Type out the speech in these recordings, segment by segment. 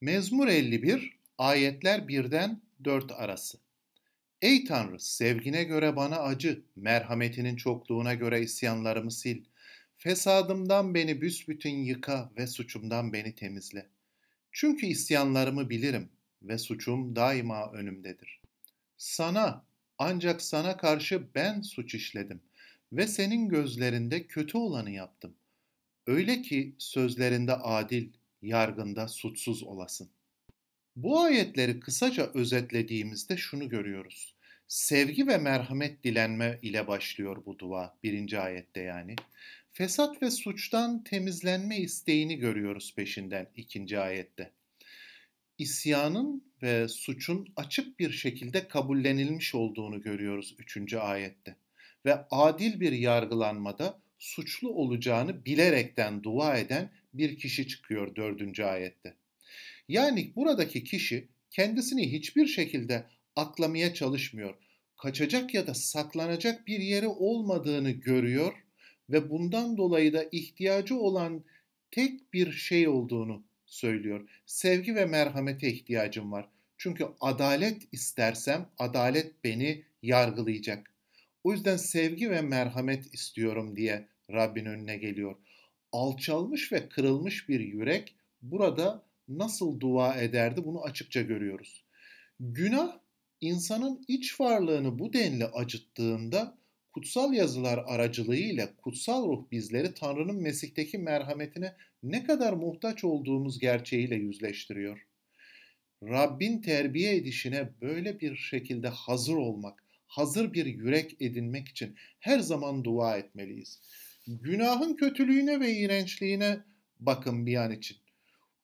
Mezmur 51, ayetler 1'den 4 arası. Ey Tanrı, sevgine göre bana acı, merhametinin çokluğuna göre isyanlarımı sil. Fesadımdan beni büsbütün yıka ve suçumdan beni temizle. Çünkü isyanlarımı bilirim ve suçum daima önümdedir. Sana, ancak sana karşı ben suç işledim ve senin gözlerinde kötü olanı yaptım. Öyle ki sözlerinde adil, yargında suçsuz olasın. Bu ayetleri kısaca özetlediğimizde şunu görüyoruz. Sevgi ve merhamet dilenme ile başlıyor bu dua birinci ayette yani. Fesat ve suçtan temizlenme isteğini görüyoruz peşinden ikinci ayette. İsyanın ve suçun açık bir şekilde kabullenilmiş olduğunu görüyoruz üçüncü ayette. Ve adil bir yargılanmada suçlu olacağını bilerekten dua eden bir kişi çıkıyor dördüncü ayette. Yani buradaki kişi kendisini hiçbir şekilde aklamaya çalışmıyor. Kaçacak ya da saklanacak bir yeri olmadığını görüyor ve bundan dolayı da ihtiyacı olan tek bir şey olduğunu söylüyor. Sevgi ve merhamete ihtiyacım var. Çünkü adalet istersem adalet beni yargılayacak. O yüzden sevgi ve merhamet istiyorum diye Rabbin önüne geliyor alçalmış ve kırılmış bir yürek burada nasıl dua ederdi bunu açıkça görüyoruz. Günah insanın iç varlığını bu denli acıttığında kutsal yazılar aracılığıyla kutsal ruh bizleri Tanrı'nın Mesih'teki merhametine ne kadar muhtaç olduğumuz gerçeğiyle yüzleştiriyor. Rabbin terbiye edişine böyle bir şekilde hazır olmak, hazır bir yürek edinmek için her zaman dua etmeliyiz. Günahın kötülüğüne ve iğrençliğine bakın bir an için.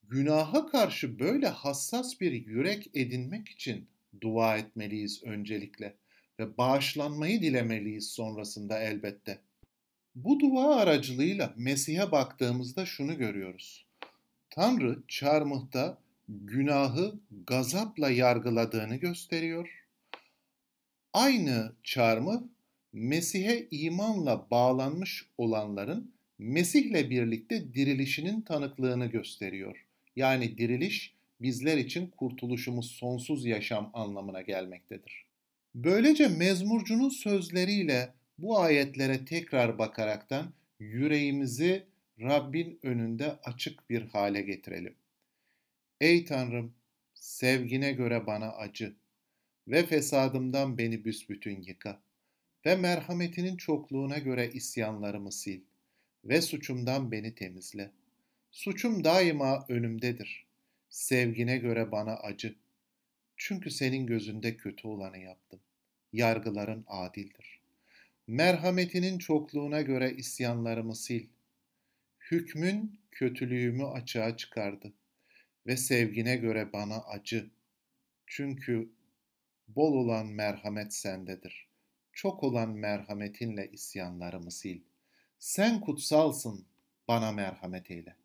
Günaha karşı böyle hassas bir yürek edinmek için dua etmeliyiz öncelikle ve bağışlanmayı dilemeliyiz sonrasında elbette. Bu dua aracılığıyla Mesih'e baktığımızda şunu görüyoruz. Tanrı çarmıhta günahı gazapla yargıladığını gösteriyor. Aynı çarmıh Mesih'e imanla bağlanmış olanların Mesih'le birlikte dirilişinin tanıklığını gösteriyor. Yani diriliş bizler için kurtuluşumuz sonsuz yaşam anlamına gelmektedir. Böylece mezmurcunun sözleriyle bu ayetlere tekrar bakaraktan yüreğimizi Rabbin önünde açık bir hale getirelim. Ey Tanrım, sevgine göre bana acı ve fesadımdan beni büsbütün yıka.'' Ve merhametinin çokluğuna göre isyanlarımı sil ve suçumdan beni temizle. Suçum daima önümdedir. Sevgine göre bana acı. Çünkü senin gözünde kötü olanı yaptım. Yargıların adildir. Merhametinin çokluğuna göre isyanlarımı sil. Hükmün kötülüğümü açığa çıkardı ve sevgine göre bana acı. Çünkü bol olan merhamet sendedir.'' Çok olan merhametinle isyanlarımı sil. Sen kutsalsın, bana merhamet eyle.